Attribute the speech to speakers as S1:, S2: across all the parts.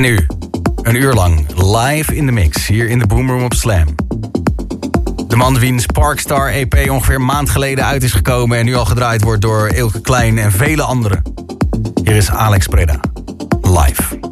S1: En nu, een uur lang, live in de mix, hier in de Boomroom op Slam. De man wiens Parkstar EP ongeveer een maand geleden uit is gekomen... en nu al gedraaid wordt door Ilke Klein en vele anderen. Hier is Alex Preda, live.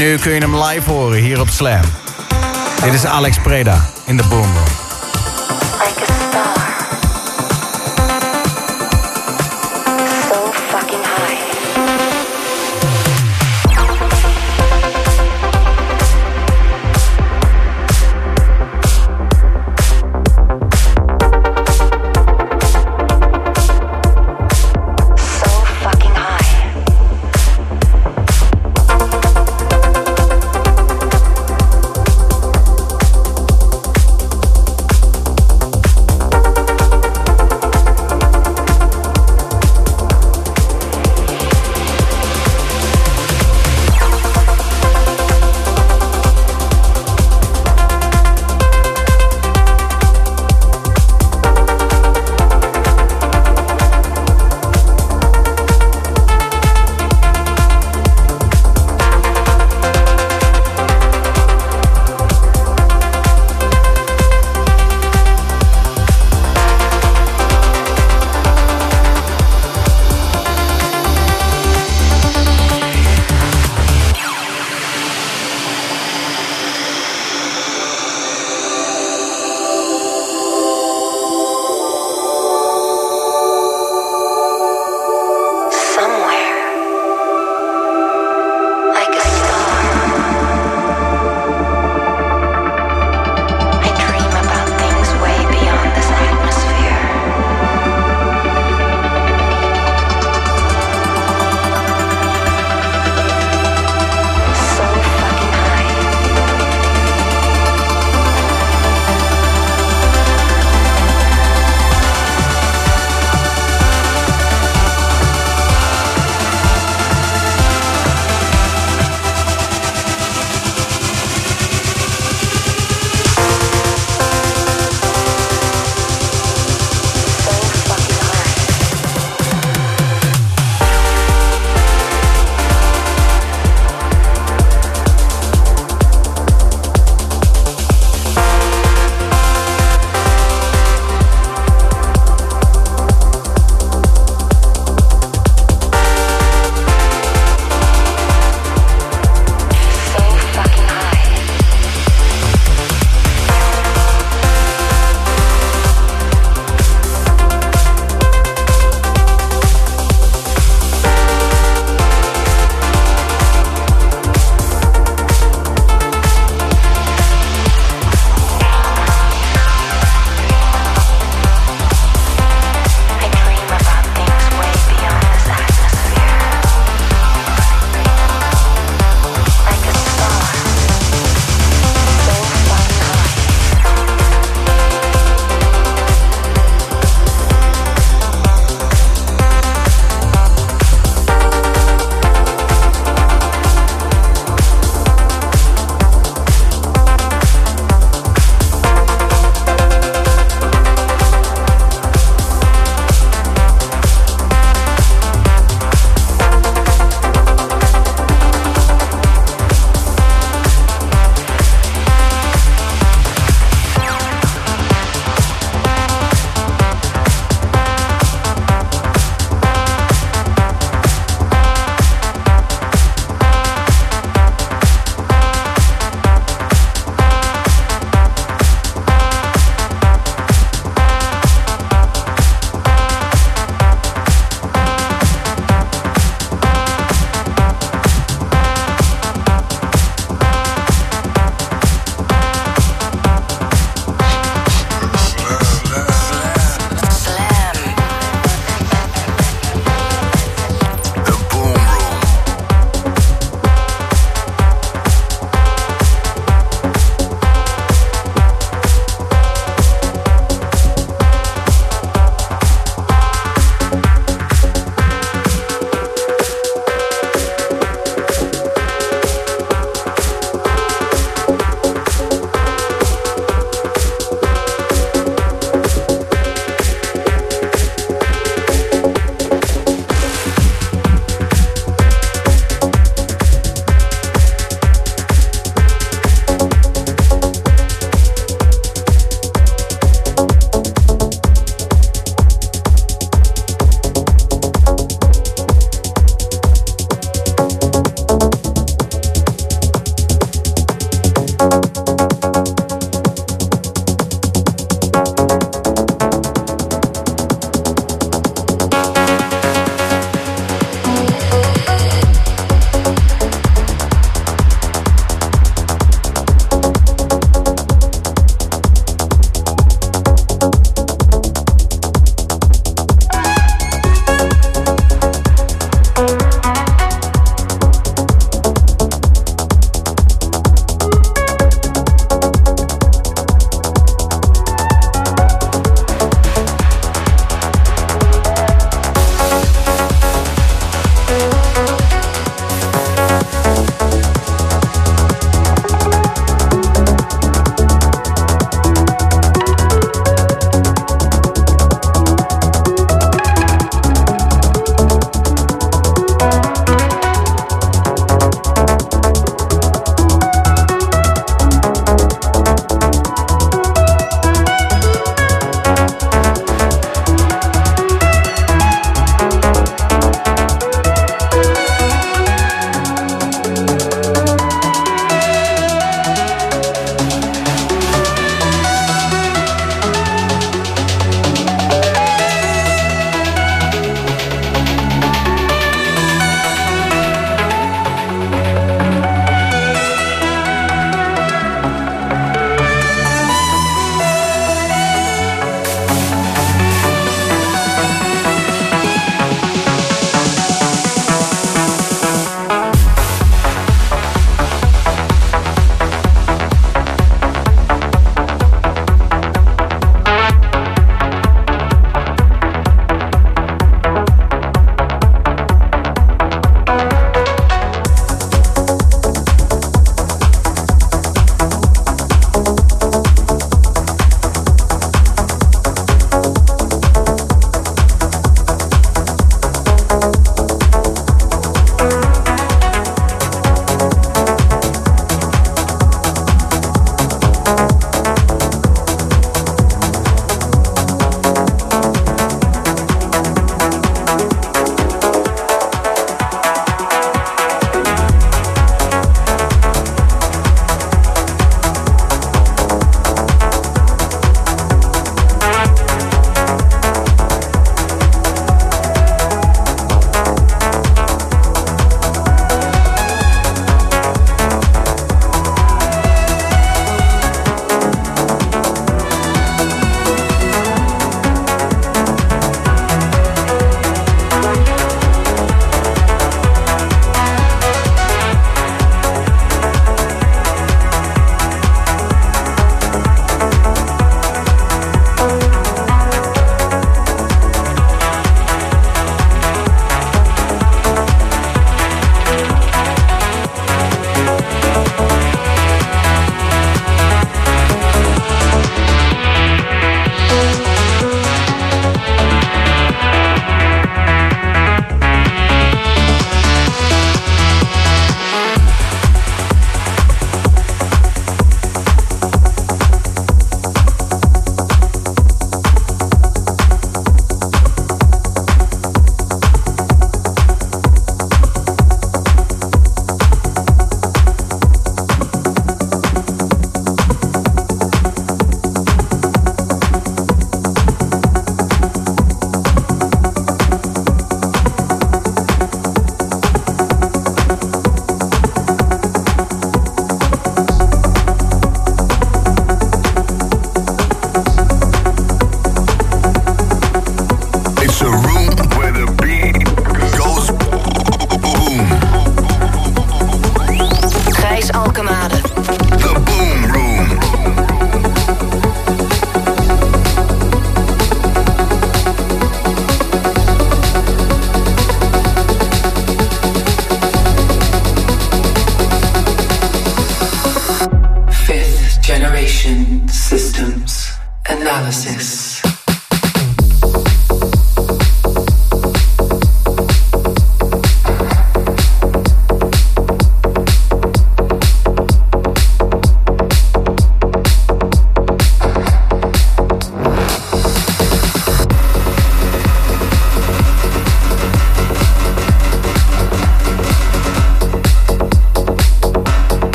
S1: Nu kun je hem live horen hier op Slam. Dit is Alex Preda in de Boom.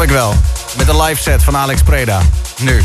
S1: Snap ik wel. Met de live set van Alex Preda. Nu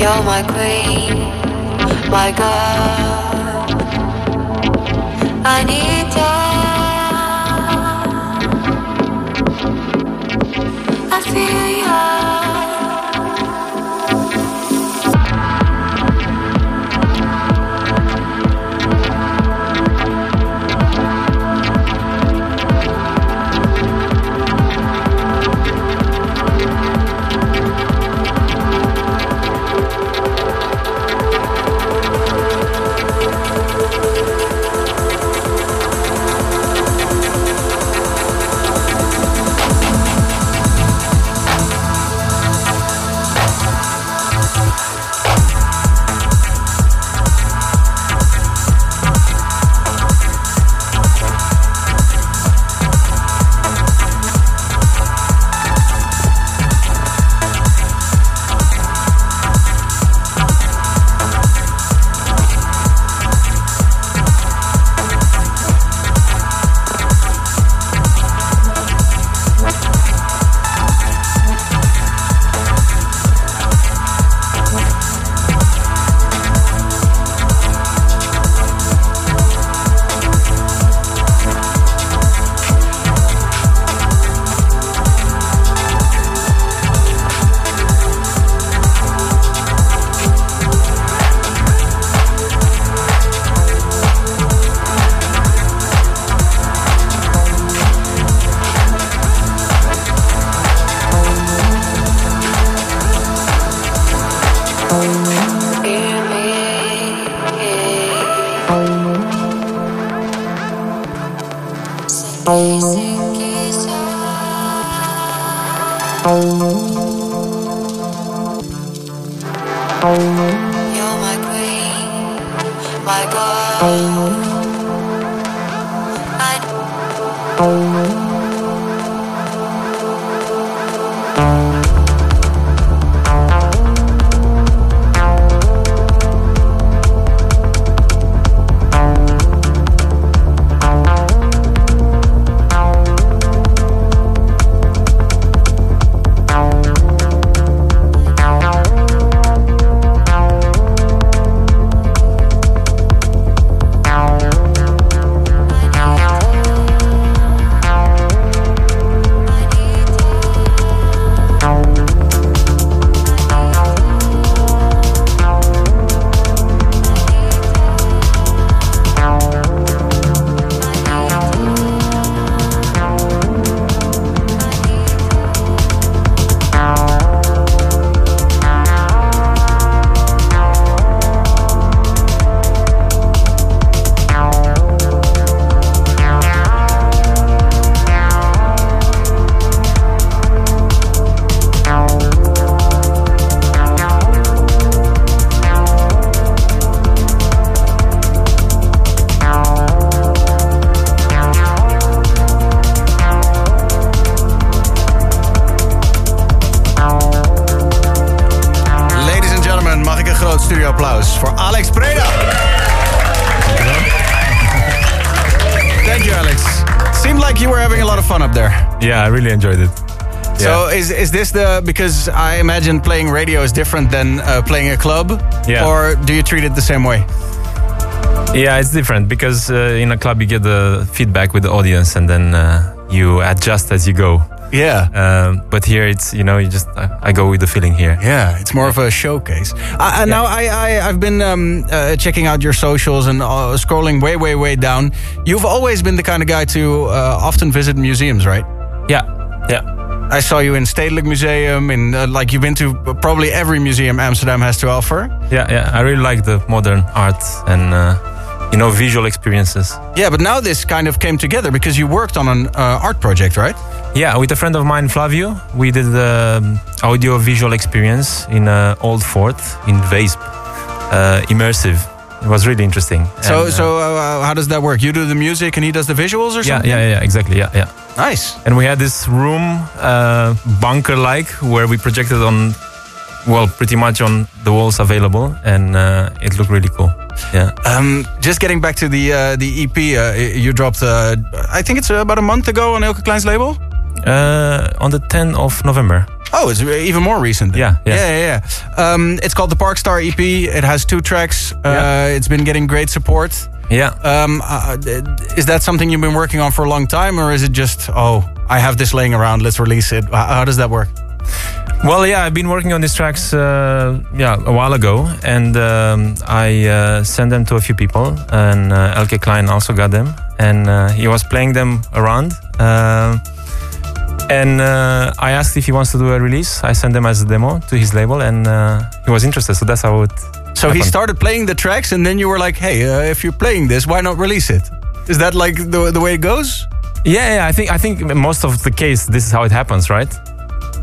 S2: You're my queen, my girl. I need time. I feel you.
S1: Is is this the because I imagine playing radio is different than uh, playing a club?
S3: Yeah.
S1: Or do you treat it the same way?
S3: Yeah, it's different because uh, in a club you get the feedback with the audience and then uh, you adjust as you go.
S1: Yeah.
S3: Um, but here it's you know you just uh, I go with the feeling here.
S1: Yeah, it's more of a showcase. Uh, now I, I have been um, uh, checking out your socials and uh, scrolling way way way down. You've always been the kind of guy to uh, often visit museums, right?
S3: Yeah, yeah.
S1: I saw you in Stedelijk Museum, in uh, like you've been to probably every museum Amsterdam has to offer.
S3: Yeah, yeah. I really like the modern art and uh, you know visual experiences.
S1: Yeah, but now this kind of came together because you worked on an uh, art project, right?
S3: Yeah, with a friend of mine, Flavio, we did the um, audio visual experience in uh, Old Fort in Weesp, uh, immersive. It was really interesting.
S1: So, and, so uh, how does that work? You do the music and he does the visuals, or something?
S3: Yeah, yeah, yeah, exactly. Yeah, yeah.
S1: Nice.
S3: And we had this room, uh, bunker-like, where we projected on, well, pretty much on the walls available, and uh, it looked really cool. Yeah.
S1: Um, just getting back to the uh, the EP uh, you dropped, uh, I think it's about a month ago on Eelke Kleijn's label.
S3: Uh, on the 10th of November.
S1: Oh, it's even more recent.
S3: Yeah, yeah.
S1: yeah, yeah. yeah. Um, it's called the Park Star EP. It has two tracks. Uh,
S3: Yeah.
S1: It's been getting great support.
S3: Yeah.
S1: Um, uh, is that something you've been working on for a long time, or is it just oh, I have this laying around, let's release it? How, does that work?
S3: Well, yeah, I've been working on these tracks, uh, yeah, a while ago, and um, I uh, sent them to a few people, and uh, Eelke Kleijn also got them, and uh, he was playing them around, uh, and uh, I asked if he wants to do a release. I sent them as a demo to his label, and uh, he was interested. So that's how it.
S1: So he started playing the tracks, and then you were like, hey, uh, if you're playing this, why not release it? Is that like the the way it goes?
S3: Yeah, yeah. I think I think most of the case this is how it happens, right?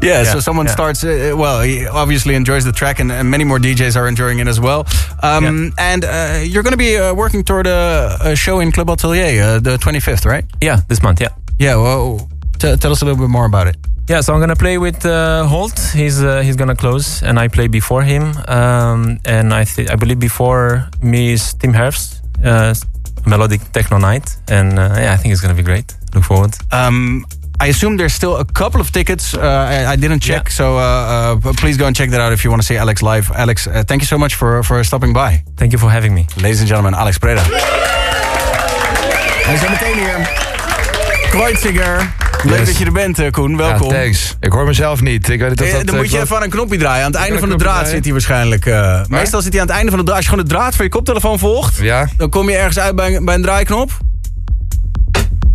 S1: Yeah, so someone
S3: yeah.
S1: starts. Uh, well, he obviously enjoys the track, and, and many more DJs are enjoying it as well. Um, And uh, you're going to be uh, working toward a, a show in Club Atelier, uh, the 25th, right?
S3: Yeah, this month. Yeah.
S1: Yeah. Well, t- tell us a little bit more about it.
S3: Yeah, so I'm gonna play with uh, Holt. He's uh, he's gonna close, and I play before him. Um, and I th- I believe before me is Tim Herbst, uh, melodic techno night, and uh, yeah, I think it's gonna be great. Look forward.
S1: Um, I assume there's still a couple of tickets. Uh, I, I didn't check,
S3: Yeah.
S1: so uh, uh, please go and check that out if you want to see Alex live. Alex, uh, thank you so much for for stopping by.
S3: Thank you for having me.
S1: Ladies and gentlemen, Alex Preda. Hij is zo meteen hier. Kreuziger. Leuk
S4: Yes.
S1: dat je er bent, eh, Koen. Welkom.
S4: Ja, thanks. Ik hoor mezelf niet. Ik weet niet of
S1: Eh,
S4: dat...
S1: dan
S4: eh,
S1: moet je even aan een knopje draaien. Aan het einde van de draad
S4: draaien?
S1: zit hij waarschijnlijk. meestal zit hij aan het einde van de draad. Als je gewoon de draad van je koptelefoon volgt,
S4: Ja?
S1: dan kom je ergens uit bij, een- bij een draaiknop.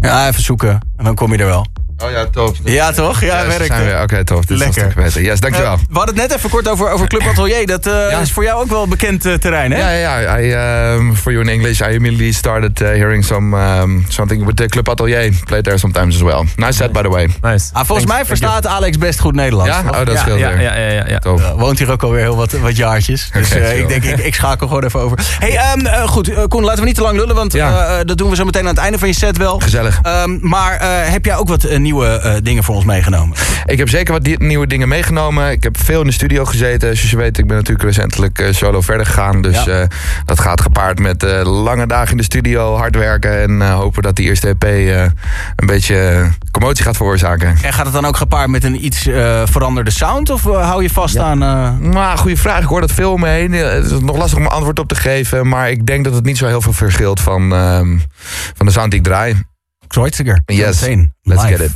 S1: Ja, even zoeken. En dan kom je er wel.
S4: Oh ja, top.
S1: Ja, toch? Ja,
S4: Yes,
S1: werkt.
S4: Oké, top. Dit is een
S1: Lekker.
S4: stuk beter. Yes, dankjewel.
S1: Eh, we hadden het net even kort over, over Club Atelier. Dat
S4: Ja.
S1: is voor jou ook wel bekend eh, terrein, hè?
S4: Ja, ja, ja. I, um, for you in English, I immediately started uh, hearing some um, something with the Club Atelier. Played there sometimes as well. Nice set, by the way.
S3: Nice.
S1: Ah, volgens mij verstaat Alex best goed Nederlands.
S4: Ja? Oh, dat scheelt
S3: Ja,
S4: weer.
S3: ja, ja, ja. ja.
S1: Uh, woont hier ook alweer heel wat, wat jaartjes. Dus
S4: chill.
S1: ik denk, ik, ik schakel gewoon even over. hey, eh, goed, Koen, laten we niet te lang lullen, want
S4: Ja.
S1: dat doen we zo meteen aan het einde van je set wel.
S4: Gezellig.
S1: Maar heb jij ook wat nieuwe eh, dingen voor ons meegenomen?
S4: Ik heb zeker wat nieuwe dingen meegenomen. Ik heb veel in de studio gezeten. Zoals je weet, ik ben natuurlijk recentelijk eh, solo verder gegaan. Dus
S1: Ja.
S4: eh, dat gaat gepaard met lange dagen in de studio, hard werken... en hopen dat die eerste EP een beetje commotie gaat veroorzaken.
S1: En gaat het dan ook gepaard met een iets veranderde sound? Of hou je vast aan...
S4: Maar goede vraag. Ik hoor dat veel om me heen. Het is nog lastig om een antwoord op te geven. Maar ik denk dat het niet zo heel veel verschilt van, ehm, van de sound die ik draai.
S1: Kreuziger?
S4: Yes.
S1: Zometeen,
S4: Let's
S1: live.
S4: get it.